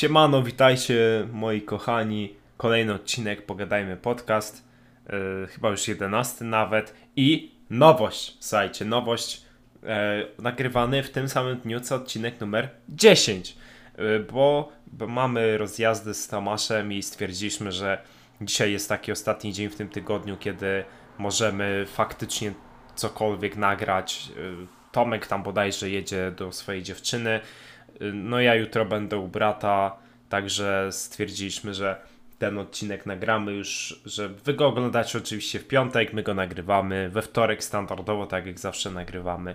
Siemano, witajcie moi kochani. Kolejny odcinek Pogadajmy Podcast. Yy, chyba już jedenasty nawet. I nowość, słuchajcie, nowość. Yy, nagrywany w tym samym dniu co odcinek numer 10. Yy, bo, bo mamy rozjazdy z Tomaszem i stwierdziliśmy, że dzisiaj jest taki ostatni dzień w tym tygodniu, kiedy możemy faktycznie cokolwiek nagrać. Tomek tam bodajże jedzie do swojej dziewczyny. No ja jutro będę u brata, także stwierdziliśmy, że ten odcinek nagramy już, że wy go oglądacie oczywiście w piątek, my go nagrywamy we wtorek standardowo, tak jak zawsze nagrywamy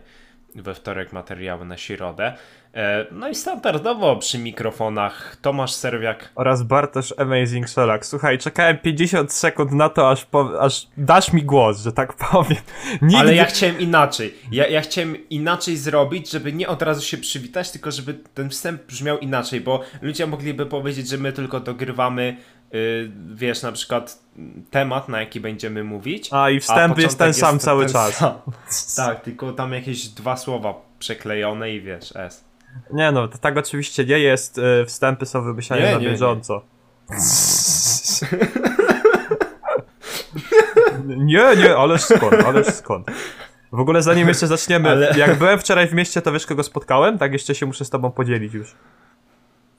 we wtorek materiały na środę. E, No i standardowo przy mikrofonach Tomasz Serwiak. oraz Bartosz Amazing Sherlock. Słuchaj, czekałem 50 sekund na to, aż, po, aż dasz mi głos, że tak powiem. Nigdy... Ale ja chciałem inaczej. Ja, ja chciałem inaczej zrobić, żeby nie od razu się przywitać, tylko żeby ten wstęp brzmiał inaczej, bo ludzie mogliby powiedzieć, że my tylko dogrywamy, wiesz, na przykład temat, na jaki będziemy mówić. A, i wstęp jest ten sam cały ten czas. sam. Tak, tylko tam jakieś dwa słowa przeklejone i wiesz, S. Nie no, to tak oczywiście nie jest. y, Wstępy są wymyślane Nie, na nie, nie. bieżąco. Nie, nie, ależ skąd, ależ skąd. W ogóle zanim jeszcze zaczniemy, Ale- jak byłem wczoraj w mieście, to wiesz kogo spotkałem? Tak jeszcze się muszę z tobą podzielić już.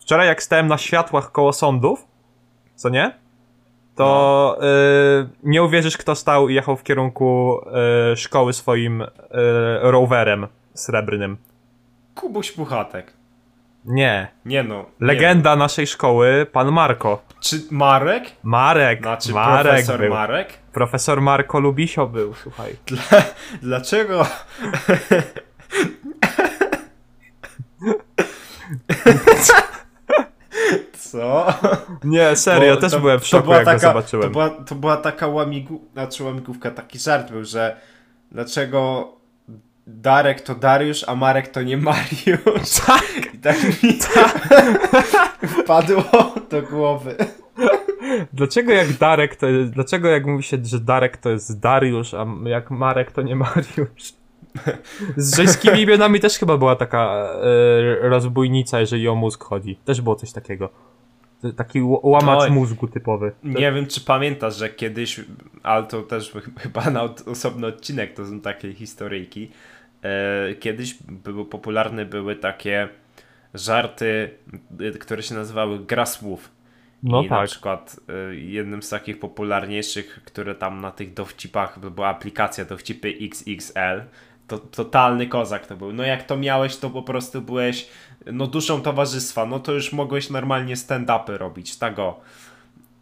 Wczoraj jak stałem na światłach koło sądów, co nie? To y, nie uwierzysz kto stał i jechał w kierunku y, szkoły swoim y, rowerem srebrnym. Kubuś Puchatek. Nie. Nie no. Legenda naszej szkoły, pan Marko. Nie. Czy Marek? Marek, Znaczy Marek profesor był. Marek? Profesor Marko Lubisio był, słuchaj. Dla, dlaczego? Co? Nie, serio, Bo też to- byłem w szoku, jak taka, go zobaczyłem. To była, to była taka łamigu, znaczy łamigłówka, taki żart był, że dlaczego Darek to Dariusz, a Marek to nie Mariusz. Tak, I tak mi wpadło do głowy. dlaczego jak Darek to jest, dlaczego jak mówi się, że Darek to jest Dariusz, a jak Marek to nie Mariusz? Z żeńskimi imionami też chyba była taka e, rozbójnica, jeżeli o mózg chodzi. Też było coś takiego. Taki łamacz Oj. mózgu typowy. Nie wiem, czy pamiętasz, że kiedyś, ale to też ch- chyba na osobny odcinek, to są takie historyjki. E, kiedyś były popularne były takie żarty, y, które się nazywały gra słów. No I na tak. przykład y, jednym z takich popularniejszych, które tam na tych dowcipach, była aplikacja dowcipy XXL, to totalny kozak to był. No jak to miałeś, to po prostu byłeś no duszą towarzystwa, no to już mogłeś normalnie stand-upy robić, tak o.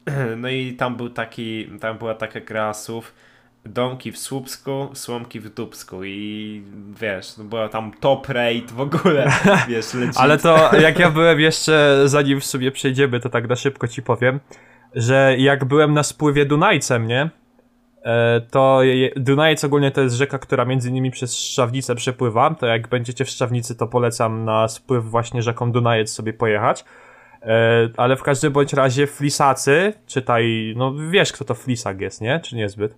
No i tam był taki, tam była taka gra słów, domki w Słupsku, słomki w Dubsku i wiesz, no była tam top rate w ogóle, wiesz, leci. Ale to jak ja byłem jeszcze, zanim w sobie przejdziemy, to tak na szybko ci powiem, że jak byłem na spływie Dunajcem, nie? E, To je- Dunajec ogólnie to jest rzeka, która między innymi przez Szczawnicę przepływa. To jak będziecie w Szczawnicy, to polecam na spływ właśnie rzeką Dunajec sobie pojechać. E, Ale w każdym bądź razie flisacy, czytaj, no wiesz kto to flisak jest, nie? Czy niezbyt?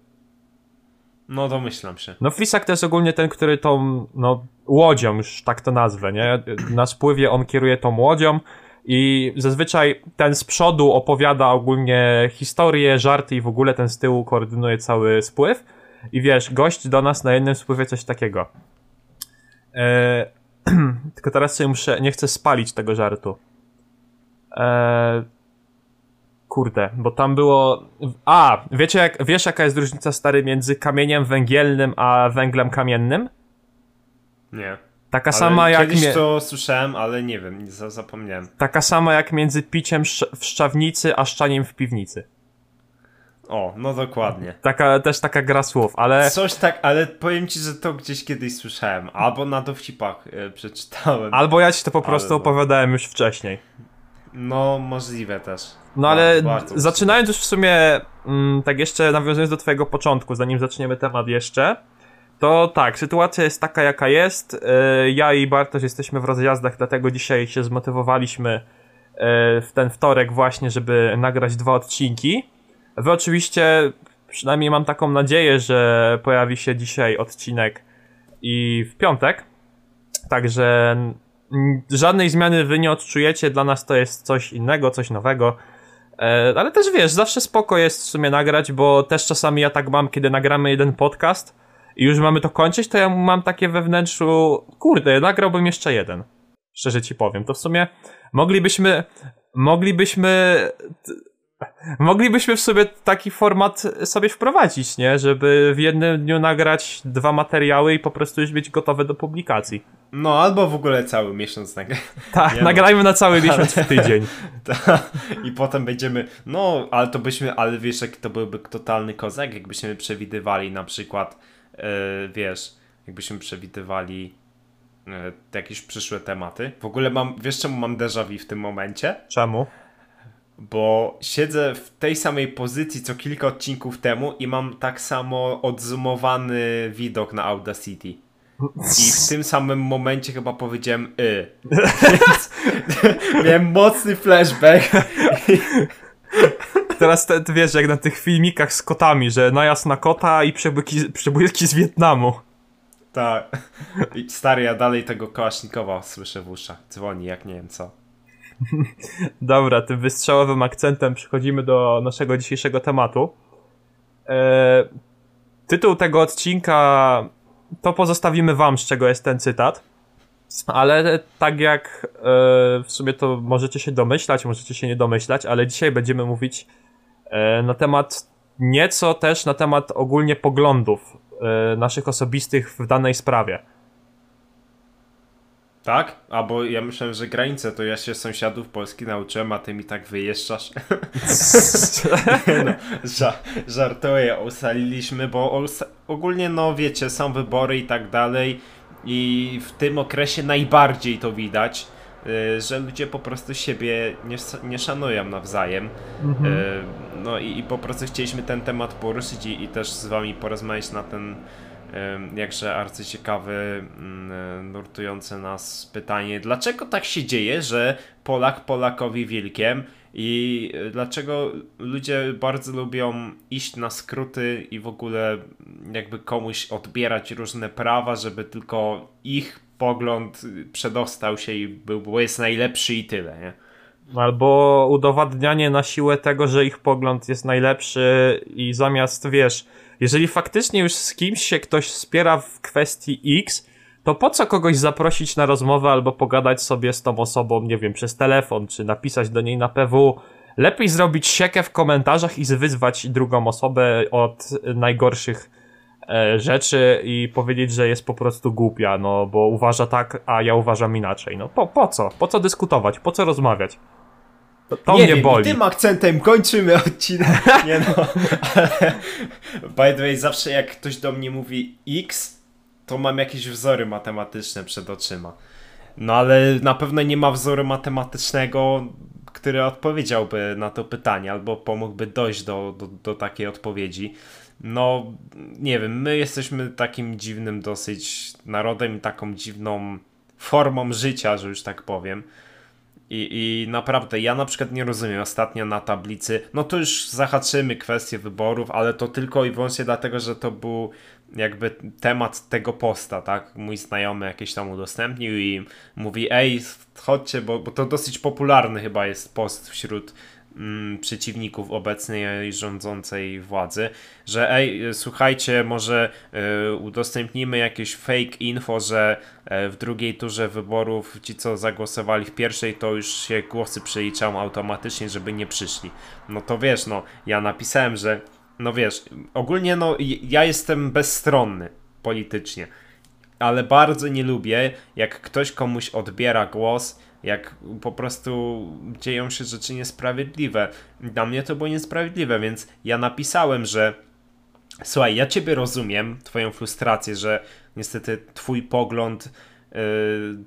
No domyślam się. No Flisak to jest ogólnie ten, który tą, no, łodzią, już tak to nazwę, nie? Na spływie on kieruje tą łodzią i zazwyczaj ten z przodu opowiada ogólnie historię, żarty i w ogóle ten z tyłu koordynuje cały spływ. I wiesz, gość do nas na jednym spływie coś takiego. Eee, tylko teraz sobie muszę, nie chcę spalić tego żartu. Eee, Kurde, bo tam było. A, wiecie, jak, wiesz, jaka jest różnica stary między kamieniem węgielnym a węglem kamiennym? Nie. Taka Ale sama jak. Kiedyś to słyszałem, ale nie wiem, zapomniałem. Taka sama jak między piciem w szczawnicy a szczaniem w piwnicy. O, no dokładnie. Taka, też taka gra słów, ale. Coś tak, ale powiem ci, że to gdzieś kiedyś słyszałem. Albo na dowcipach e, przeczytałem. Albo ja ci to po prostu Ale no. opowiadałem już wcześniej. No, możliwe też. No ale Bardzo, bardzo zaczynając już w sumie, mm, tak jeszcze nawiązując do twojego początku, zanim zaczniemy temat jeszcze, to tak, sytuacja jest taka jaka jest. E, Ja i Bartosz jesteśmy w rozjazdach, dlatego dzisiaj się zmotywowaliśmy e, w ten wtorek właśnie, żeby nagrać dwa odcinki. Wy oczywiście, przynajmniej mam taką nadzieję, że pojawi się dzisiaj odcinek i w piątek. Także żadnej zmiany wy nie odczujecie, dla nas to jest coś innego, coś nowego. E, ale też wiesz, zawsze spoko jest w sumie nagrać, bo też czasami ja tak mam, kiedy nagramy jeden podcast i już mamy to kończyć, to ja mam takie we wnętrzu, kurde, nagrałbym jeszcze jeden. Szczerze ci powiem, to w sumie moglibyśmy, moglibyśmy Moglibyśmy w sobie taki format sobie wprowadzić, nie? Żeby w jednym dniu nagrać dwa materiały i po prostu już być gotowe do publikacji. No, albo w ogóle cały miesiąc nagrać. Tak, nagrajmy na cały miesiąc w tydzień. Ta, I potem będziemy, no, ale to byśmy, ale wiesz, jaki to byłby totalny kozak, jakbyśmy przewidywali na przykład, wiesz, jakbyśmy przewidywali yy, jakieś przyszłe tematy. W ogóle mam, wiesz czemu mam déjà vu w tym momencie? Czemu? bo siedzę w tej samej pozycji co kilka odcinków temu i mam tak samo odzumowany widok na Audacity. I w tym samym momencie chyba powiedziałem y. Więc miałem mocny flashback. Teraz te, wiesz, jak na tych filmikach z kotami, że najazd na kota i przebłyski, przebłyski z Wietnamu. Tak. Stary, ja dalej tego Kołasznikowa słyszę w uszach. Dzwoni, jak nie wiem co. Dobra, tym wystrzałowym akcentem przechodzimy do naszego dzisiejszego tematu. E, tytuł tego odcinka to pozostawimy wam, z czego jest ten cytat. Ale tak jak e, w sumie to możecie się domyślać, możecie się nie domyślać, ale dzisiaj będziemy mówić na temat nieco też na temat ogólnie poglądów e, naszych osobistych w danej sprawie. Tak? Albo ja myślałem, że granice to ja się sąsiadów Polski nauczyłem, a ty mi tak wyjeżdżasz. no, ża żartuję, ustaliliśmy, bo ogólnie no wiecie, są wybory i tak dalej i w tym okresie najbardziej to widać, y, że ludzie po prostu siebie nie, nie szanują nawzajem. Mhm. Y, no i, i, po prostu chcieliśmy ten temat poruszyć i, i też z wami porozmawiać na ten jakże arcyciekawy, mm, e, nurtujące nas pytanie, dlaczego tak się dzieje, że Polak Polakowi wilkiem i e, dlaczego ludzie bardzo lubią iść na skróty i w ogóle jakby komuś odbierać różne prawa, żeby tylko ich pogląd przedostał się i był, bo jest najlepszy i tyle, nie? Albo udowadnianie na siłę tego, że ich pogląd jest najlepszy i zamiast, wiesz, jeżeli faktycznie już z kimś się ktoś spiera w kwestii X, to po co kogoś zaprosić na rozmowę albo pogadać sobie z tą osobą, nie wiem, przez telefon, czy napisać do niej na PW. Lepiej zrobić siekę w komentarzach i wyzwać drugą osobę od najgorszych e, rzeczy i powiedzieć, że jest po prostu głupia, no bo uważa tak, a ja uważam inaczej. No po, po co? Po co dyskutować? Po co rozmawiać? To, nie mnie wiem, boli. tym akcentem kończymy odcinek. Nie no, ale by the way, zawsze jak ktoś do mnie mówi X, to mam jakieś wzory matematyczne przed oczyma. No ale na pewno nie ma wzoru matematycznego, który odpowiedziałby na to pytanie, albo pomógłby dojść do, do, do takiej odpowiedzi. No, nie wiem, my jesteśmy takim dziwnym dosyć narodem i taką dziwną formą życia, że już tak powiem i, I naprawdę ja na przykład nie rozumiem ostatnio na tablicy, no to już zahaczymy kwestię wyborów, ale to tylko i wyłącznie dlatego, że to był jakby temat tego posta, tak? Mój znajomy jakieś tam udostępnił i mówi, ej, chodźcie, bo, bo to dosyć popularny chyba jest post wśród przeciwników obecnej rządzącej władzy, że ej, słuchajcie, może y, udostępnimy jakieś fake info, że y, w drugiej turze wyborów ci, co zagłosowali w pierwszej, to już się głosy przeliczą automatycznie, żeby nie przyszli. No to wiesz, no, ja napisałem, że no wiesz, ogólnie no, ja jestem bezstronny politycznie, ale bardzo nie lubię, jak ktoś komuś odbiera głos, jak po prostu dzieją się rzeczy niesprawiedliwe. Dla mnie to było niesprawiedliwe, więc ja napisałem, że słuchaj, ja ciebie rozumiem, twoją frustrację, że niestety twój pogląd yy,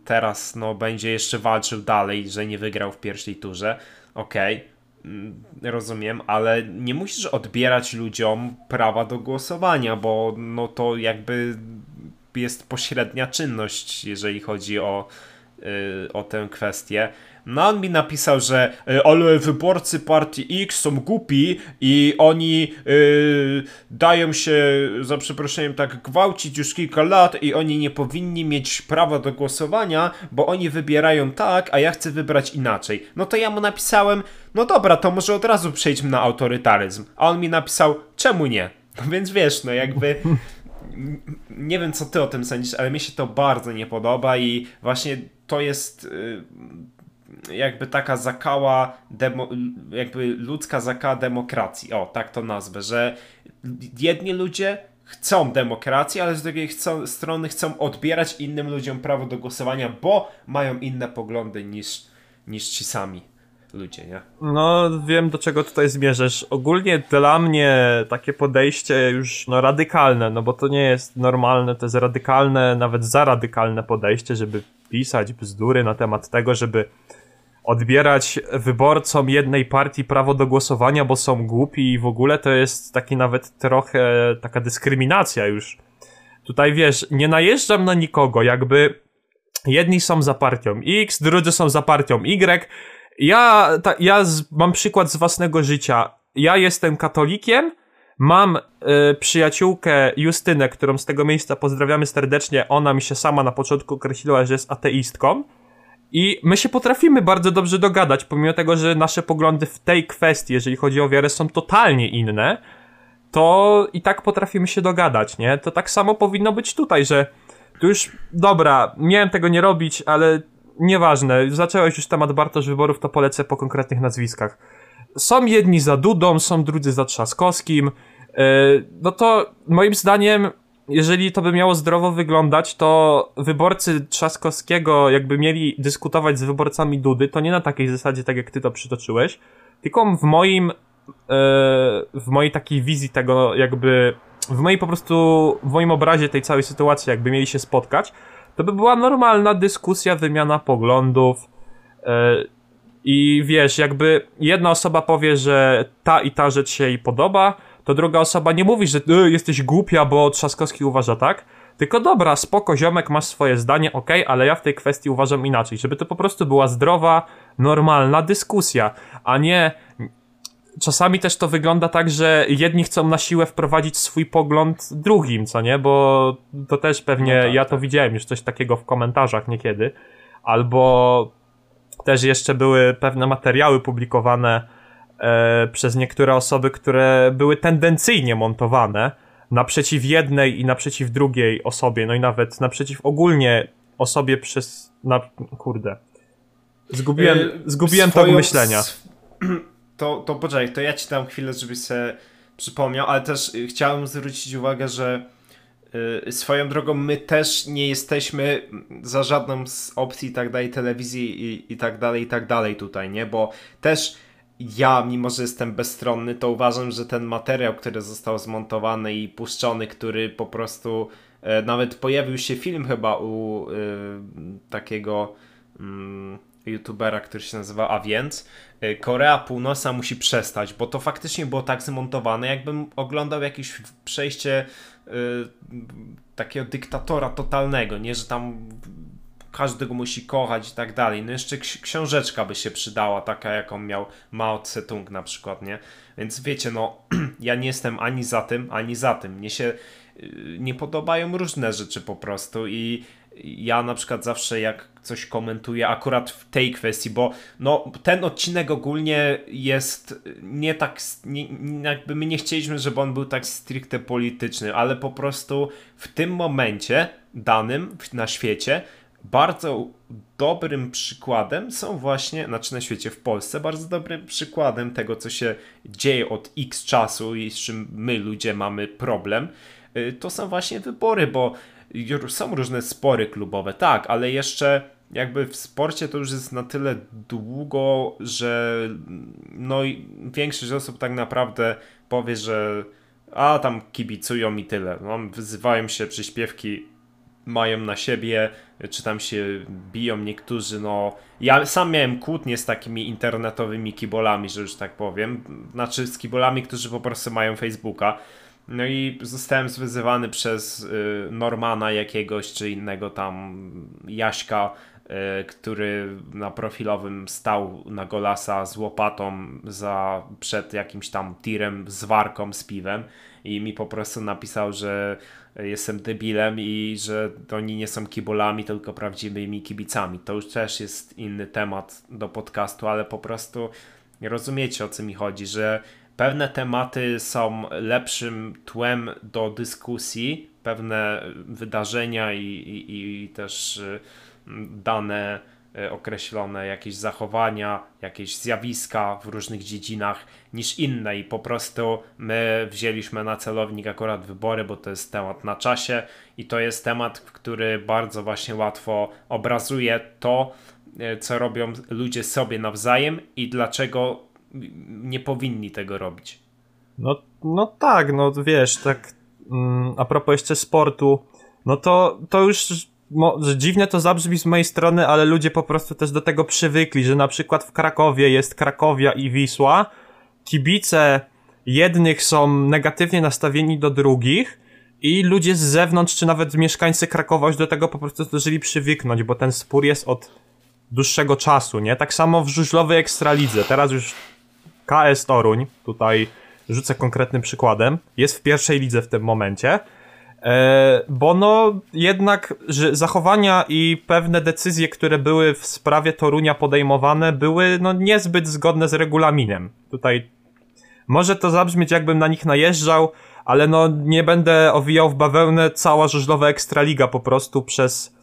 teraz no, będzie jeszcze walczył dalej, że nie wygrał w pierwszej turze. Okej, okay mm, rozumiem, ale nie musisz odbierać ludziom prawa do głosowania, bo no to jakby jest pośrednia czynność, jeżeli chodzi o o tę kwestię. No on mi napisał, że y, ale wyborcy partii X są głupi i oni y, dają się, za przeproszeniem, tak gwałcić już kilka lat i oni nie powinni mieć prawa do głosowania, bo oni wybierają tak, a ja chcę wybrać inaczej. No to ja mu napisałem, no dobra, to może od razu przejdźmy na autorytaryzm. A on mi napisał, czemu nie? No więc wiesz, no jakby nie wiem co ty o tym sądzisz, ale mi się to bardzo nie podoba i właśnie to jest y, jakby taka zakała, demo, jakby ludzka zakała demokracji. O, tak to nazwę, że jedni ludzie chcą demokracji, ale z drugiej chcą, strony chcą odbierać innym ludziom prawo do głosowania, bo mają inne poglądy niż, niż ci sami ludzie, nie? No, wiem do czego tutaj zmierzasz. Ogólnie dla mnie takie podejście już no radykalne, no bo to nie jest normalne, to jest radykalne, nawet za radykalne podejście, żeby pisać bzdury na temat tego, żeby odbierać wyborcom jednej partii prawo do głosowania, bo są głupi i w ogóle to jest taki nawet trochę taka dyskryminacja już. Tutaj wiesz, nie najeżdżam na nikogo, jakby jedni są za partią X, drudzy są za partią Y. Ja, ta, ja z, mam przykład z własnego życia. Ja jestem katolikiem, mam y, przyjaciółkę Justynę, którą z tego miejsca pozdrawiamy serdecznie. Ona mi się sama na początku określiła, że jest ateistką. I my się potrafimy bardzo dobrze dogadać, pomimo tego, że nasze poglądy w tej kwestii, jeżeli chodzi o wiarę, są totalnie inne, to i tak potrafimy się dogadać, nie? To tak samo powinno być tutaj, że tu już, dobra, miałem tego nie robić, ale nieważne, zacząłeś już temat Bartosz wyborów, to polecę po konkretnych nazwiskach. Są jedni za Dudą, są drudzy za Trzaskowskim, no to moim zdaniem jeżeli to by miało zdrowo wyglądać, to wyborcy Trzaskowskiego, jakby mieli dyskutować z wyborcami Dudy, to nie na takiej zasadzie, tak jak ty to przytoczyłeś, tylko w moim, e, w mojej takiej wizji tego, jakby, w mojej po prostu, w moim obrazie tej całej sytuacji, jakby mieli się spotkać, to by była normalna dyskusja, wymiana poglądów. E, I wiesz, jakby jedna osoba powie, że ta i ta rzecz się jej podoba, to druga osoba nie mówi, że y, jesteś głupia, bo Trzaskowski uważa tak, tylko dobra, spoko, ziomek, masz swoje zdanie, ok, ale ja w tej kwestii uważam inaczej, żeby to po prostu była zdrowa, normalna dyskusja, a nie czasami też to wygląda tak, że jedni chcą na siłę wprowadzić swój pogląd drugim, co nie? Bo to też pewnie, no tak, ja to tak. widziałem już coś takiego w komentarzach niekiedy, albo też jeszcze były pewne materiały publikowane e, przez niektóre osoby, które były tendencyjnie montowane naprzeciw jednej i naprzeciw drugiej osobie, no i nawet naprzeciw ogólnie osobie przez. Na, kurde. Zgubiłem, yy, zgubiłem swoją, to myślenia. To, to poczekaj, to ja ci dam chwilę, żebyś sobie przypomniał, ale też chciałem zwrócić uwagę, że yy, swoją drogą my też nie jesteśmy za żadną z opcji i tak dalej, telewizji i, i tak dalej, i tak dalej tutaj, nie? Bo też ja, mimo że jestem bezstronny, to uważam, że ten materiał, który został zmontowany i puszczony, który po prostu e, nawet pojawił się film chyba u e, takiego mm, youtubera, który się nazywa A więc, e, Korea Północna musi przestać, bo to faktycznie było tak zmontowane, jakbym oglądał jakieś przejście e, takiego dyktatora totalnego, nie, że tam każdy go musi kochać i tak dalej. No jeszcze książeczka by się przydała, taka jaką miał Mao Tse-tung na przykład, nie? Więc wiecie, no ja nie jestem ani za tym, ani za tym. Mnie się y, nie podobają różne rzeczy po prostu i ja na przykład zawsze jak coś komentuję akurat w tej kwestii, bo no ten odcinek ogólnie jest nie tak, nie, jakby my nie chcieliśmy, żeby on był tak stricte polityczny, ale po prostu w tym momencie danym na świecie bardzo dobrym przykładem są właśnie, znaczy na świecie, w Polsce, bardzo dobrym przykładem tego, co się dzieje od x czasu i z czym my ludzie mamy problem, y, to są właśnie wybory, bo są różne spory klubowe, tak, ale jeszcze jakby w sporcie to już jest na tyle długo, że no i większość osób tak naprawdę powie, że a tam kibicują i tyle. No, wyzywają się przyśpiewki mają na siebie, czy tam się biją niektórzy, no ja sam miałem kłótnie z takimi internetowymi kibolami, że już tak powiem, znaczy z kibolami, którzy po prostu mają Facebooka, no i zostałem zwyzywany przez y, Normana jakiegoś, czy innego tam Jaśka, e, który na profilowym stał na golasa z łopatą za, przed jakimś tam tirem z warką, z piwem i mi po prostu napisał, że jestem debilem i że oni nie są kibolami, tylko prawdziwymi kibicami. To już też jest inny temat do podcastu, ale po prostu rozumiecie o co mi chodzi, że pewne tematy są lepszym tłem do dyskusji, pewne wydarzenia i, i, i też mm, dane określone, jakieś zachowania, jakieś zjawiska w różnych dziedzinach niż inne i po prostu my wzięliśmy na celownik akurat wybory, bo to jest temat na czasie i to jest temat, który bardzo właśnie łatwo obrazuje to, e, co robią ludzie sobie nawzajem i dlaczego nie powinni tego robić. No, no tak, no wiesz, tak mm, a propos jeszcze sportu, no to, to już mo, dziwnie to zabrzmi z mojej strony, ale ludzie po prostu też do tego przywykli, że na przykład w Krakowie jest Krakowia i Wisła, kibice jednych są negatywnie nastawieni do drugich i ludzie z zewnątrz, czy nawet mieszkańcy Krakowa już do tego po prostu zdążyli przywyknąć, bo ten spór jest od dłuższego czasu, nie? Tak samo w żużlowej ekstralidze. Teraz już KS Toruń, tutaj rzucę konkretnym przykładem, jest w pierwszej lidze w tym momencie, bo no jednak że zachowania i pewne decyzje, które były w sprawie Torunia podejmowane, były no niezbyt zgodne z regulaminem. Tutaj może to zabrzmieć jakbym na nich najeżdżał, ale no nie będę owijał w bawełnę cała żużlowa Ekstraliga po prostu przez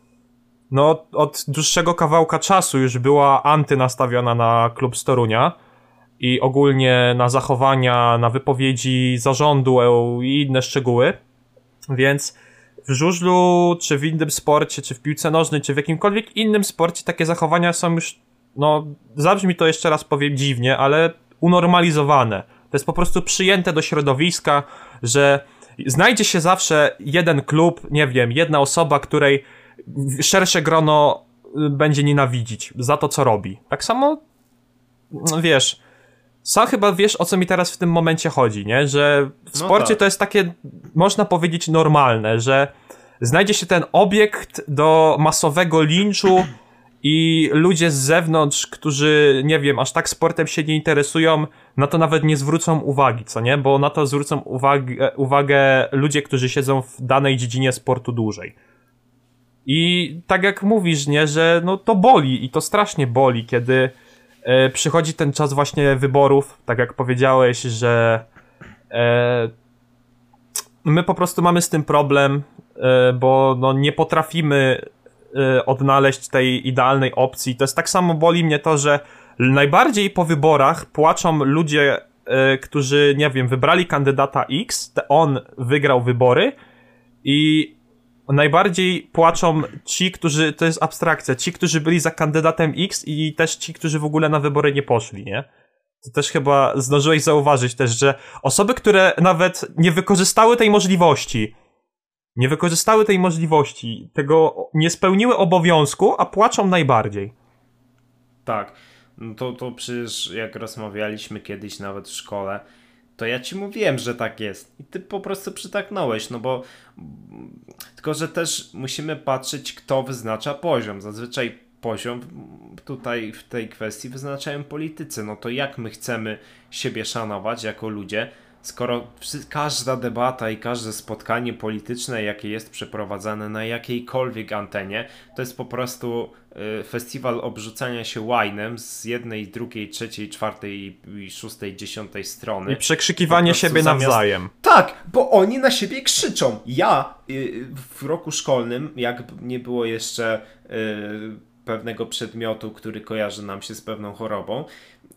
no od dłuższego kawałka czasu już była anty nastawiona na klub Storunia i ogólnie na zachowania, na wypowiedzi zarządu i inne szczegóły. Więc w żużlu, czy w innym sporcie, czy w piłce nożnej, czy w jakimkolwiek innym sporcie takie zachowania są już, no, zabrzmi to jeszcze raz powiem dziwnie, ale unormalizowane. To jest po prostu przyjęte do środowiska, że znajdzie się zawsze jeden klub, nie wiem, jedna osoba, której szersze grono y, będzie nienawidzić za to, co robi. Tak samo, no, wiesz, sam chyba wiesz, o co mi teraz w tym momencie chodzi, nie? Że w no sporcie tak. to jest takie, można powiedzieć, normalne, że znajdzie się ten obiekt do masowego linczu i ludzie z zewnątrz, którzy, nie wiem, aż tak sportem się nie interesują, na to nawet nie zwrócą uwagi, co nie? Bo na to zwrócą uwagę, uwagę ludzie, którzy siedzą w danej dziedzinie sportu dłużej. I tak jak mówisz, nie, że no to boli i to strasznie boli, kiedy przychodzi ten czas właśnie wyborów, tak jak powiedziałeś, że e, my po prostu mamy z tym problem, e, bo no, nie potrafimy e, odnaleźć tej idealnej opcji. To jest tak samo boli mnie to, że najbardziej po wyborach płaczą ludzie, e, którzy, nie wiem, wybrali kandydata X, on wygrał wybory i najbardziej płaczą ci, którzy, to jest abstrakcja, ci, którzy byli za kandydatem X i też ci, którzy w ogóle na wybory nie poszli, nie? To też chyba zdążyłeś zauważyć też, że osoby, które nawet nie wykorzystały tej możliwości, nie wykorzystały tej możliwości, tego nie spełniły obowiązku, a płaczą najbardziej. Tak. No to, to przecież jak rozmawialiśmy kiedyś nawet w szkole, to ja ci mówiłem, że tak jest. I ty po prostu przytaknąłeś, no bo. Tylko, że też musimy patrzeć, kto wyznacza poziom. Zazwyczaj poziom tutaj w tej kwestii wyznaczają politycy. No to jak my chcemy siebie szanować jako ludzie, skoro każda debata i każde spotkanie polityczne, jakie jest przeprowadzane na jakiejkolwiek antenie, to jest po prostu y, festiwal obrzucania się łajnem z jednej, drugiej, trzeciej, czwartej i szóstej, dziesiątej strony. I przekrzykiwanie siebie zamiast... nawzajem. Tak, bo oni na siebie krzyczą. Ja y, w roku szkolnym, jak nie było jeszcze y, pewnego przedmiotu, który kojarzy nam się z pewną chorobą,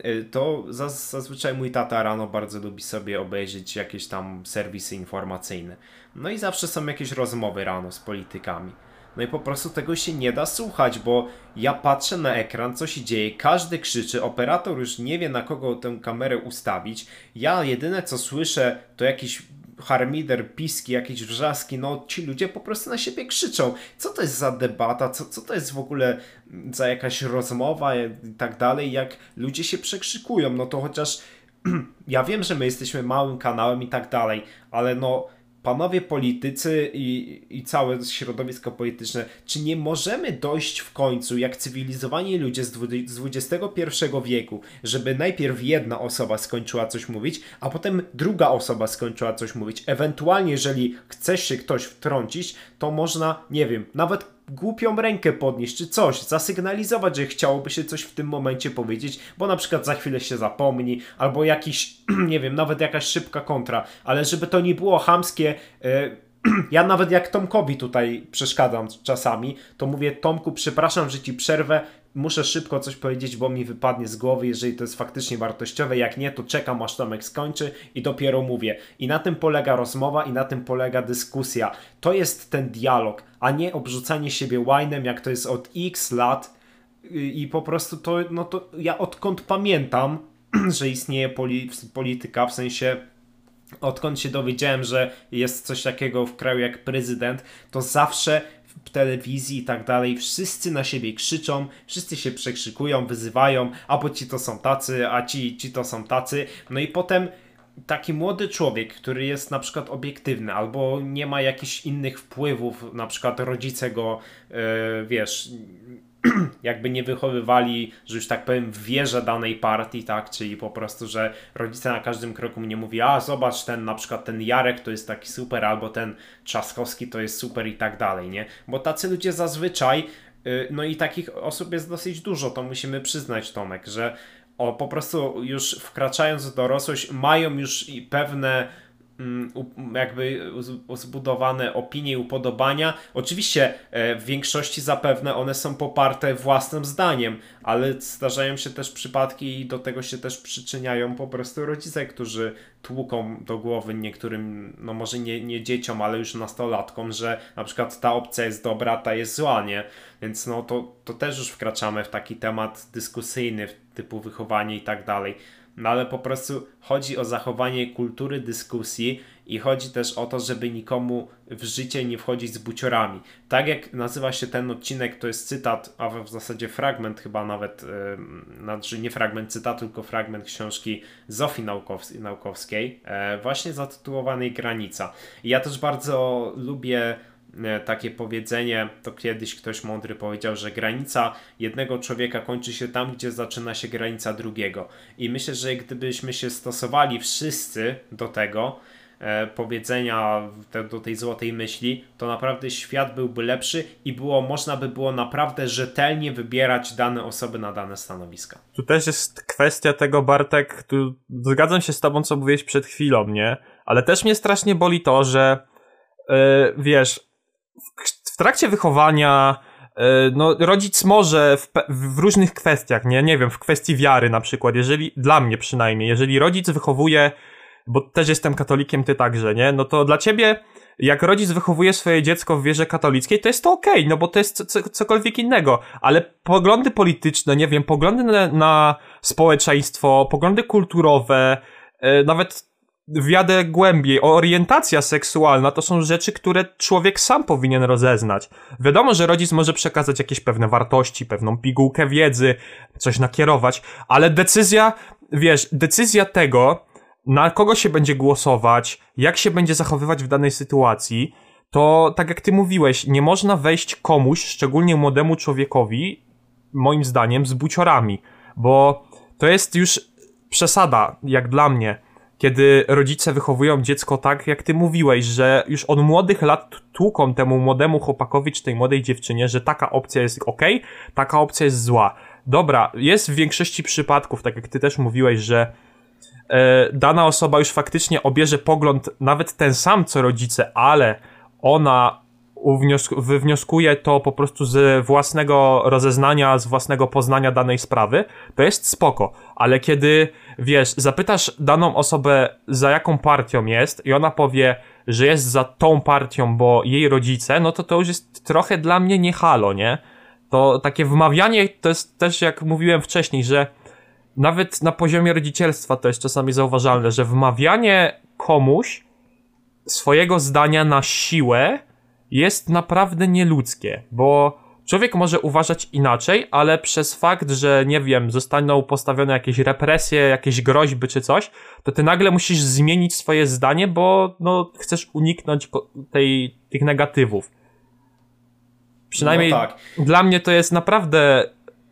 y, to zazwyczaj mój tata rano bardzo lubi sobie obejrzeć jakieś tam serwisy informacyjne. No i zawsze są jakieś rozmowy rano z politykami. No i po prostu tego się nie da słuchać, bo ja patrzę na ekran, co się dzieje, każdy krzyczy, operator już nie wie na kogo tę kamerę ustawić. Ja jedyne co słyszę to jakiś harmider, piski, jakieś wrzaski, no ci ludzie po prostu na siebie krzyczą. Co to jest za debata, co, co to jest w ogóle za jakaś rozmowa i tak dalej, jak ludzie się przekrzykują, no to chociaż ja wiem, że my jesteśmy małym kanałem i tak dalej, ale no panowie politycy i, i całe środowisko polityczne, czy nie możemy dojść w końcu, jak cywilizowani ludzie z XXI wieku, żeby najpierw jedna osoba skończyła coś mówić, a potem druga osoba skończyła coś mówić. Ewentualnie, jeżeli chce się ktoś wtrącić, to można, nie wiem, nawet głupią rękę podnieść, czy coś, zasygnalizować, że chciałoby się coś w tym momencie powiedzieć, bo na przykład za chwilę się zapomni, albo jakiś, nie wiem, nawet jakaś szybka kontra, ale żeby to nie było hamskie, yy, ja nawet jak Tomkowi tutaj przeszkadzam czasami, to mówię Tomku, przepraszam, że ci przerwę, muszę szybko coś powiedzieć, bo mi wypadnie z głowy, jeżeli to jest faktycznie wartościowe. Jak nie, to czekam aż Tomek skończy i dopiero mówię. I na tym polega rozmowa i na tym polega dyskusja. To jest ten dialog, a nie obrzucanie siebie łajnem, jak to jest od x lat. I po prostu to, no to ja odkąd pamiętam, że istnieje poli polityka, w sensie odkąd się dowiedziałem, że jest coś takiego w kraju jak prezydent, to zawsze w telewizji i tak dalej, wszyscy na siebie krzyczą, wszyscy się przekrzykują, wyzywają, albo ci to są tacy, a ci, ci to są tacy. No i potem taki młody człowiek, który jest na przykład obiektywny, albo nie ma jakichś innych wpływów, na przykład rodzice go, yy, wiesz, jakby nie wychowywali, że już tak powiem, w wierze danej partii, tak, czyli po prostu, że rodzice na każdym kroku mnie mówi, a zobacz ten, na przykład ten Jarek to jest taki super, albo ten Trzaskowski to jest super i tak dalej, nie? Bo tacy ludzie zazwyczaj, y, no i takich osób jest dosyć dużo, to musimy przyznać, Tomek, że o, po prostu już wkraczając w dorosłość mają już pewne jakby zbudowane opinie i upodobania. Oczywiście e, w większości zapewne one są poparte własnym zdaniem, ale zdarzają się też przypadki i do tego się też przyczyniają po prostu rodzice, którzy tłuką do głowy niektórym, no może nie, nie dzieciom, ale już nastolatkom, że na przykład ta opcja jest dobra, ta jest zła, nie? Więc no to, to też już wkraczamy w taki temat dyskusyjny typu wychowanie i tak dalej no ale po prostu chodzi o zachowanie kultury dyskusji i chodzi też o to, żeby nikomu w życie nie wchodzić z buciorami. Tak jak nazywa się ten odcinek, to jest cytat, a w zasadzie fragment chyba nawet, yy, znaczy nie fragment cytatu, tylko fragment książki Zofii Naukows Naukowskiej, yy, właśnie zatytułowanej Granica. I ja też bardzo lubię takie powiedzenie, to kiedyś ktoś mądry powiedział, że granica jednego człowieka kończy się tam, gdzie zaczyna się granica drugiego. I myślę, że gdybyśmy się stosowali wszyscy do tego, e, powiedzenia, do tej złotej myśli, to naprawdę świat byłby lepszy i było, można by było naprawdę rzetelnie wybierać dane osoby na dane stanowiska. Tu też jest kwestia tego, Bartek, tu zgadzam się z tobą, co mówiłeś przed chwilą, nie? Ale też mnie strasznie boli to, że yy, wiesz, w trakcie wychowania e, no, rodzic może w, w, różnych kwestiach, nie, nie wiem, w kwestii wiary na przykład, jeżeli, dla mnie przynajmniej, jeżeli rodzic wychowuje, bo też jestem katolikiem, ty także, nie, no to dla ciebie, jak rodzic wychowuje swoje dziecko w wierze katolickiej, to jest to okej, okay, no bo to jest co, cokolwiek innego, ale poglądy polityczne, nie wiem, poglądy na, na społeczeństwo, poglądy kulturowe, e, nawet wjadę głębiej, orientacja seksualna to są rzeczy, które człowiek sam powinien rozeznać. Wiadomo, że rodzic może przekazać jakieś pewne wartości, pewną pigułkę wiedzy, coś nakierować, ale decyzja, wiesz, decyzja tego, na kogo się będzie głosować, jak się będzie zachowywać w danej sytuacji, to tak jak ty mówiłeś, nie można wejść komuś, szczególnie młodemu człowiekowi, moim zdaniem, z buciorami, bo to jest już przesada, jak dla mnie kiedy rodzice wychowują dziecko tak, jak ty mówiłeś, że już od młodych lat tłuką temu młodemu chłopakowi czy tej młodej dziewczynie, że taka opcja jest ok, taka opcja jest zła. Dobra, jest w większości przypadków, tak jak ty też mówiłeś, że e, dana osoba już faktycznie obierze pogląd nawet ten sam co rodzice, ale ona wywnioskuje to po prostu z własnego rozeznania, z własnego poznania danej sprawy, to jest spoko. Ale kiedy, wiesz, zapytasz daną osobę, za jaką partią jest i ona powie, że jest za tą partią, bo jej rodzice, no to to już jest trochę dla mnie nie halo, nie? To takie wmawianie to jest też, jak mówiłem wcześniej, że nawet na poziomie rodzicielstwa to jest czasami zauważalne, że wmawianie komuś swojego zdania na siłę jest naprawdę nieludzkie, bo człowiek może uważać inaczej, ale przez fakt, że nie wiem, zostaną postawione jakieś represje, jakieś groźby czy coś, to ty nagle musisz zmienić swoje zdanie, bo no, chcesz uniknąć tej, tych negatywów. Przynajmniej no tak. dla mnie to jest naprawdę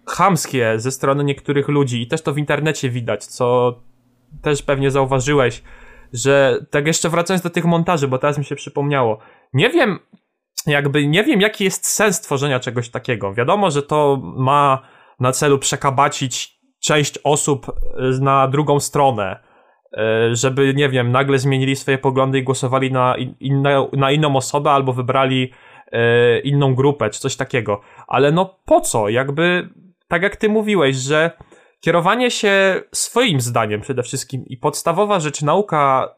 chamskie ze strony niektórych ludzi i też to w internecie widać, co też pewnie zauważyłeś, że tak jeszcze wracając do tych montaży, bo teraz mi się przypomniało. Nie wiem, jakby nie wiem, jaki jest sens tworzenia czegoś takiego. Wiadomo, że to ma na celu przekabacić część osób e, na drugą stronę, e, żeby, nie wiem, nagle zmienili swoje poglądy i głosowali na, inne, na inną osobę albo wybrali e, inną grupę, czy coś takiego. Ale no po co? Jakby, tak jak ty mówiłeś, że kierowanie się swoim zdaniem przede wszystkim i podstawowa rzecz, nauka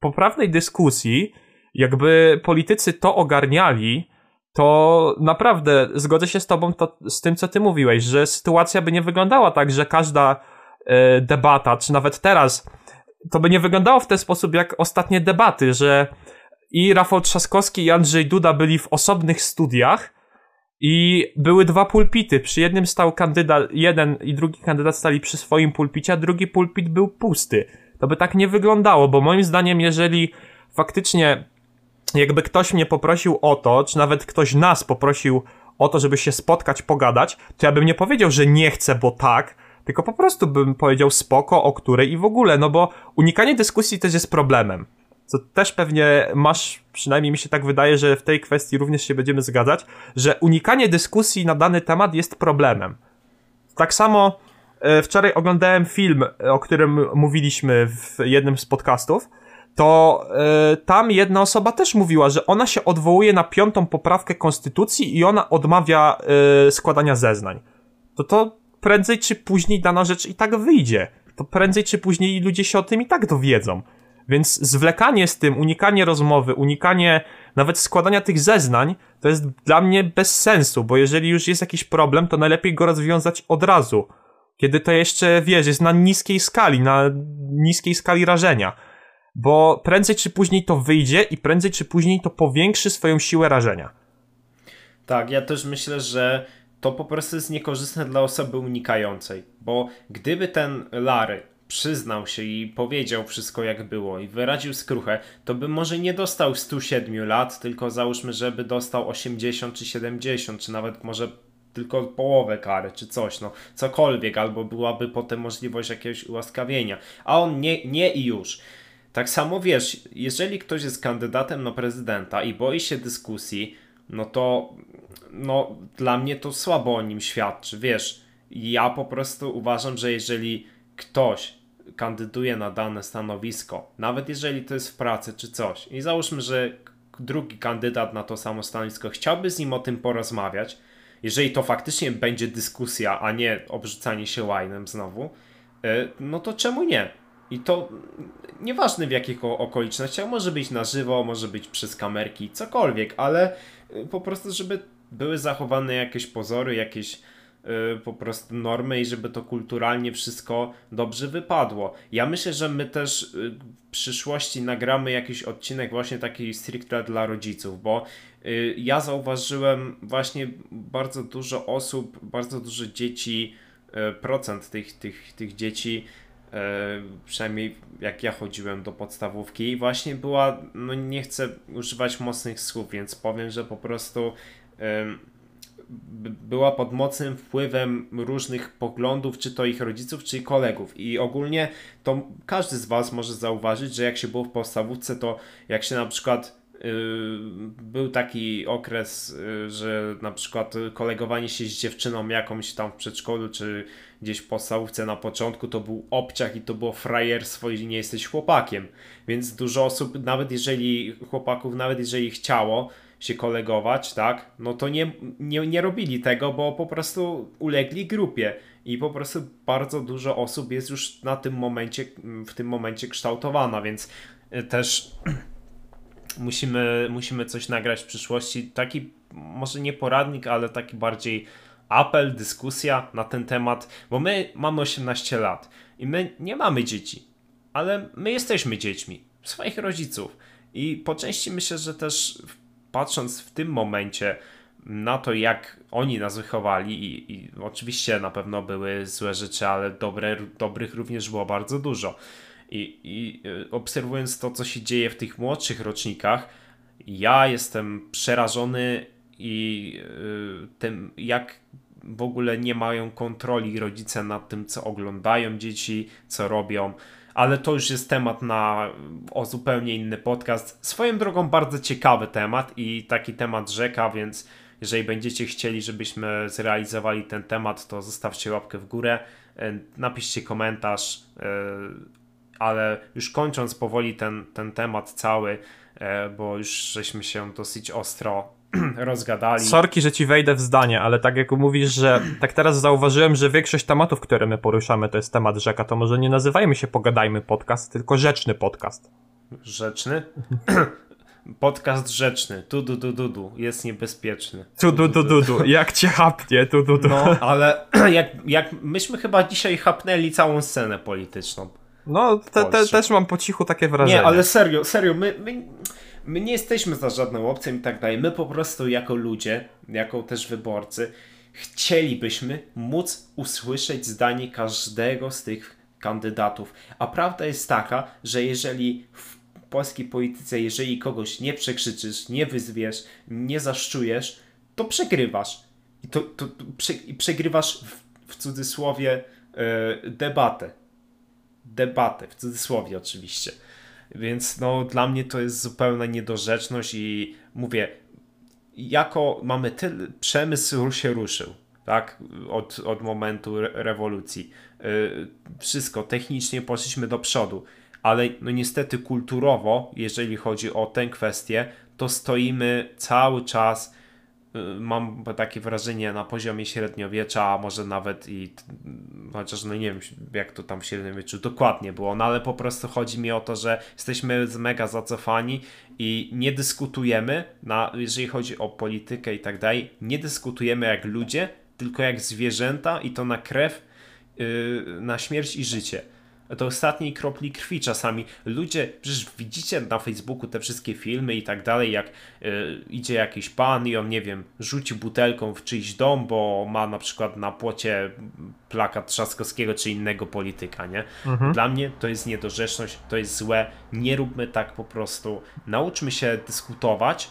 poprawnej dyskusji, jakby politycy to ogarniali, to naprawdę zgodzę się z tobą to, z tym, co ty mówiłeś, że sytuacja by nie wyglądała tak, że każda e, debata, czy nawet teraz, to by nie wyglądało w ten sposób jak ostatnie debaty, że i Rafał Trzaskowski i Andrzej Duda byli w osobnych studiach i były dwa pulpity. Przy jednym stał kandydat, jeden i drugi kandydat stali przy swoim pulpicie, a drugi pulpit był pusty. To by tak nie wyglądało, bo moim zdaniem, jeżeli faktycznie jakby ktoś mnie poprosił o to, czy nawet ktoś nas poprosił o to, żeby się spotkać, pogadać, to ja bym nie powiedział, że nie chcę, bo tak, tylko po prostu bym powiedział spoko, o której i w ogóle, no bo unikanie dyskusji też jest problemem. Co też pewnie masz, przynajmniej mi się tak wydaje, że w tej kwestii również się będziemy zgadzać, że unikanie dyskusji na dany temat jest problemem. Tak samo e, wczoraj oglądałem film, o którym mówiliśmy w jednym z podcastów, to y, tam jedna osoba też mówiła, że ona się odwołuje na piątą poprawkę konstytucji i ona odmawia y, składania zeznań. To to prędzej czy później dana rzecz i tak wyjdzie. To prędzej czy później ludzie się o tym i tak dowiedzą. Więc zwlekanie z tym, unikanie rozmowy, unikanie nawet składania tych zeznań, to jest dla mnie bez sensu, bo jeżeli już jest jakiś problem, to najlepiej go rozwiązać od razu. Kiedy to jeszcze, wiesz, jest na niskiej skali, na niskiej skali rażenia bo prędzej czy później to wyjdzie i prędzej czy później to powiększy swoją siłę rażenia. Tak, ja też myślę, że to po prostu jest niekorzystne dla osoby unikającej, bo gdyby ten Lary przyznał się i powiedział wszystko jak było i wyraził skruchę, to by może nie dostał 107 lat, tylko załóżmy, żeby dostał 80 czy 70, czy nawet może tylko połowę kary, czy coś, no cokolwiek, albo byłaby potem możliwość jakiegoś ułaskawienia, a on nie, nie i już. Tak samo wiesz, jeżeli ktoś jest kandydatem na prezydenta i boi się dyskusji, no to no, dla mnie to słabo o nim świadczy. Wiesz, ja po prostu uważam, że jeżeli ktoś kandyduje na dane stanowisko, nawet jeżeli to jest w pracy czy coś, i załóżmy, że drugi kandydat na to samo stanowisko chciałby z nim o tym porozmawiać, jeżeli to faktycznie będzie dyskusja, a nie obrzucanie się łajnem znowu, y, no to czemu nie? I to nieważne w jakich okolicznościach, może być na żywo, może być przez kamerki, cokolwiek, ale y, po prostu, żeby były zachowane jakieś pozory, jakieś y, po prostu normy i żeby to kulturalnie wszystko dobrze wypadło. Ja myślę, że my też y, w przyszłości nagramy jakiś odcinek właśnie taki stricte dla rodziców, bo ja zauważyłem właśnie bardzo dużo osób, bardzo dużo dzieci, procent tych, tych, tych dzieci przynajmniej jak ja chodziłem do podstawówki, właśnie była, no nie chcę używać mocnych słów, więc powiem, że po prostu była pod mocnym wpływem różnych poglądów, czy to ich rodziców, czy kolegów. I ogólnie to każdy z Was może zauważyć, że jak się było w podstawówce, to jak się na przykład był taki okres, y, że na przykład kolegowanie się z dziewczyną jakąś tam w przedszkolu, czy gdzieś w podstawówce na początku to był obciach i to było frajerstwo i nie jesteś chłopakiem. Więc dużo osób, nawet jeżeli chłopaków, nawet jeżeli chciało się kolegować, tak, no to nie, nie, nie robili tego, bo po prostu ulegli grupie. I po prostu bardzo dużo osób jest już na tym momencie, w tym momencie kształtowana, więc e, też musimy, musimy coś nagrać w przyszłości. Taki może nie poradnik, ale taki bardziej apel, dyskusja na ten temat, bo my mamy 18 lat i my nie mamy dzieci, ale my jesteśmy dziećmi swoich rodziców. I po części myślę, że też patrząc w tym momencie na to, jak oni nas wychowali i, i oczywiście na pewno były złe rzeczy, ale dobre, dobrych również było bardzo dużo. I, I y, obserwując to, co się dzieje w tych młodszych rocznikach, ja jestem przerażony i y, tym, jak w ogóle nie mają kontroli rodzice nad tym, co oglądają dzieci, co robią. Ale to już jest temat na o zupełnie inny podcast. Swoją drogą bardzo ciekawy temat i taki temat rzeka, więc jeżeli będziecie chcieli, żebyśmy zrealizowali ten temat, to zostawcie łapkę w górę, e, napiszcie komentarz, e, ale już kończąc powoli ten, ten temat cały, e, bo już żeśmy się dosyć ostro rozgadali. Sorki, że ci wejdę w zdanie, ale tak jak mówisz, że tak teraz zauważyłem, że większość tematów, które my poruszamy, to jest temat rzeka, to może nie nazywajmy się Pogadajmy Podcast, tylko Rzeczny Podcast. Rzeczny? Podcast rzeczny. Tu, du, du, du, du. Jest niebezpieczny. Tu, du, du, du, du. Jak cię hapnie, tu, du, du. No, ale jak, jak myśmy chyba dzisiaj hapnęli całą scenę polityczną. No, te, te, też mam po cichu takie wrażenie. Nie, ale serio, serio, my, my, my nie jesteśmy za żadną opcją i tak dalej. My po prostu jako ludzie, jako też wyborcy, chcielibyśmy móc usłyszeć zdanie każdego z tych kandydatów. A prawda jest taka, że jeżeli w polskiej polityce, jeżeli kogoś nie przekrzyczysz, nie wyzwiesz, nie zaszczujesz, to przegrywasz. I to, to, to prze, i przegrywasz w, w cudzysłowie yy, debatę. Debatę, w cudzysłowie oczywiście. Więc no, dla mnie to jest zupełna niedorzeczność i mówię, jako mamy tyle, przemysł się ruszył, tak, od, od momentu re rewolucji. Yy, wszystko, technicznie poszliśmy do przodu, ale no niestety kulturowo, jeżeli chodzi o tę kwestię, to stoimy cały czas mam takie wrażenie na poziomie średniowiecza, a może nawet i chociaż no nie wiem jak to tam w średniowieczu dokładnie było, no ale po prostu chodzi mi o to, że jesteśmy mega zacofani i nie dyskutujemy, na, jeżeli chodzi o politykę i tak dalej, nie dyskutujemy jak ludzie, tylko jak zwierzęta i to na krew, yy, na śmierć i życie do ostatniej kropli krwi czasami. Ludzie, przecież widzicie na Facebooku te wszystkie filmy i tak dalej, jak y, idzie jakiś pan i on, nie wiem, rzuci butelką w czyjś dom, bo ma na przykład na płocie plakat Trzaskowskiego czy innego polityka, nie? Mhm. Dla mnie to jest niedorzeczność, to jest złe. Nie róbmy tak po prostu. Nauczmy się dyskutować,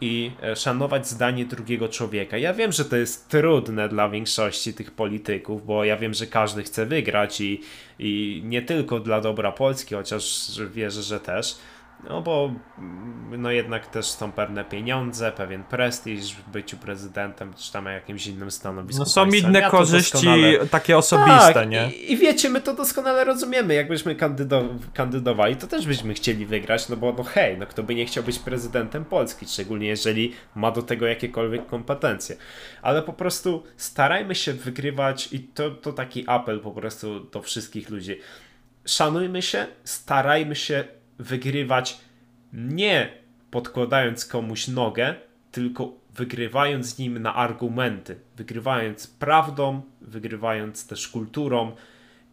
i e, szanować zdanie drugiego człowieka. Ja wiem, że to jest trudne dla większości tych polityków, bo ja wiem, że każdy chce wygrać i, i nie tylko dla dobra Polski, chociaż wierzę, że też no bo mm, no jednak też są pewne pieniądze, pewien prestiż w byciu prezydentem, czy tam jakimś innym stanowisku. No są państwa. inne ja korzyści doskonale... takie osobiste, tak, nie? I, I, wiecie, my to doskonale rozumiemy. Jakbyśmy kandydo kandydowali, to też byśmy chcieli wygrać, no bo no hej, no kto by nie chciał być prezydentem Polski, szczególnie jeżeli ma do tego jakiekolwiek kompetencje. Ale po prostu starajmy się wygrywać i to, to taki apel po prostu do wszystkich ludzi. Szanujmy się, starajmy się wygrywać nie podkładając komuś nogę, tylko wygrywając nim na argumenty, wygrywając prawdą, wygrywając też kulturą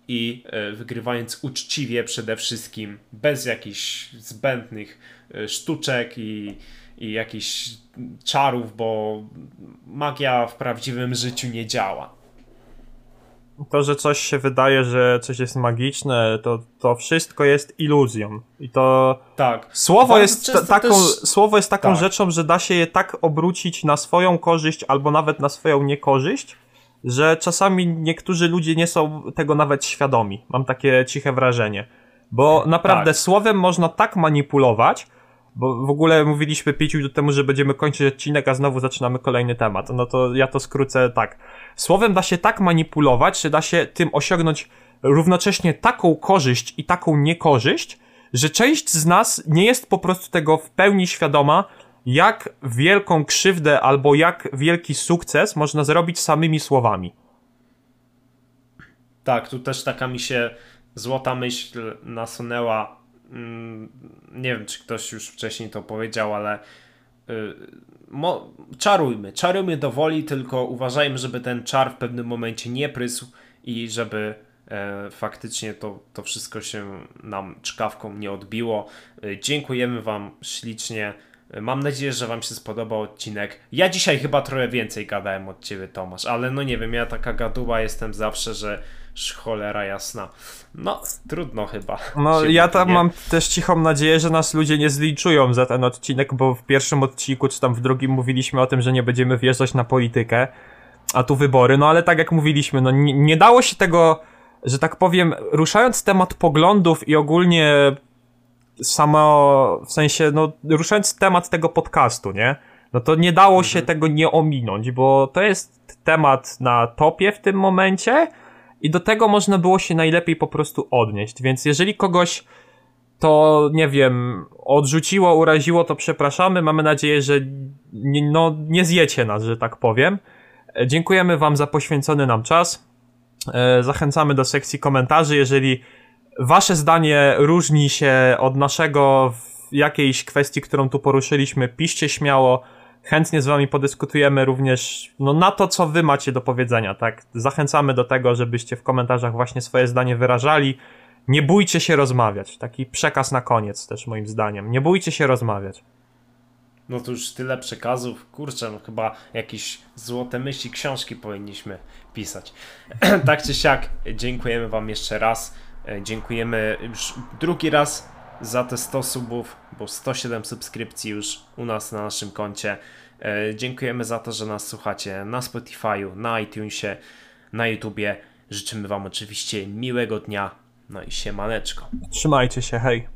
i e, wygrywając uczciwie przede wszystkim, bez jakichś zbędnych e, sztuczek i, i jakichś czarów, bo magia w prawdziwym życiu nie działa to, że coś się wydaje, że coś jest magiczne, to, to wszystko jest iluzją. I to. Tak. Słowo jest, taką, też... słowo jest taką tak. rzeczą, że da się je tak obrócić na swoją korzyść albo nawet na swoją niekorzyść, że czasami niektórzy ludzie nie są tego nawet świadomi. Mam takie ciche wrażenie. Bo naprawdę tak. słowem można tak manipulować, bo w ogóle mówiliśmy 5 minut temu, że będziemy kończyć odcinek, a znowu zaczynamy kolejny temat. No to ja to skrócę tak. Słowem da się tak manipulować, że da się tym osiągnąć równocześnie taką korzyść i taką niekorzyść, że część z nas nie jest po prostu tego w pełni świadoma, jak wielką krzywdę albo jak wielki sukces można zrobić samymi słowami. Tak, tu też taka mi się złota myśl nasunęła nie wiem, czy ktoś już wcześniej to powiedział, ale y, mo, czarujmy, czarujmy do woli, tylko uważajmy, żeby ten czar w pewnym momencie nie prysł i żeby e, faktycznie to, to wszystko się nam czkawką nie odbiło. E, dziękujemy Wam ślicznie Mam nadzieję, że Wam się spodobał odcinek. Ja dzisiaj chyba trochę więcej gadałem od Ciebie, Tomasz, ale no nie wiem, ja taka gaduła jestem zawsze, że cholera jasna. No, trudno chyba. No, ja tam nie. mam też cichą nadzieję, że nas ludzie nie zliczują za ten odcinek, bo w pierwszym odcinku, czy tam w drugim mówiliśmy o tym, że nie będziemy wjeżdżać na politykę, a tu wybory. No ale tak jak mówiliśmy, no nie, nie dało się tego, że tak powiem, ruszając temat poglądów i ogólnie samo, w sensie, no, ruszając temat tego podcastu, nie? No to nie dało się mhm. tego nie ominąć, bo to jest temat na topie w tym momencie i do tego można było się najlepiej po prostu odnieść. Więc jeżeli kogoś to, nie wiem, odrzuciło, uraziło, to przepraszamy. Mamy nadzieję, że nie, no, nie zjecie nas, że tak powiem. Dziękujemy Wam za poświęcony nam czas. E, zachęcamy do sekcji komentarzy. Jeżeli wasze zdanie różni się od naszego w jakiejś kwestii, którą tu poruszyliśmy, piszcie śmiało. Chętnie z wami podyskutujemy również no, na to, co wy macie do powiedzenia. Tak? Zachęcamy do tego, żebyście w komentarzach właśnie swoje zdanie wyrażali. Nie bójcie się rozmawiać. Taki przekaz na koniec też moim zdaniem. Nie bójcie się rozmawiać. No to już tyle przekazów. Kurczę, no chyba jakieś złote myśli, książki powinniśmy pisać. tak czy siak, dziękujemy wam jeszcze raz. E, dziękujemy już drugi raz za te 100 subów, bo 107 subskrypcji już u nas na naszym koncie. E, dziękujemy za to, że nas słuchacie na Spotify'u, na iTunesie, na YouTubie. Życzymy Wam oczywiście miłego dnia. No i siemaneczko. Trzymajcie się, hej.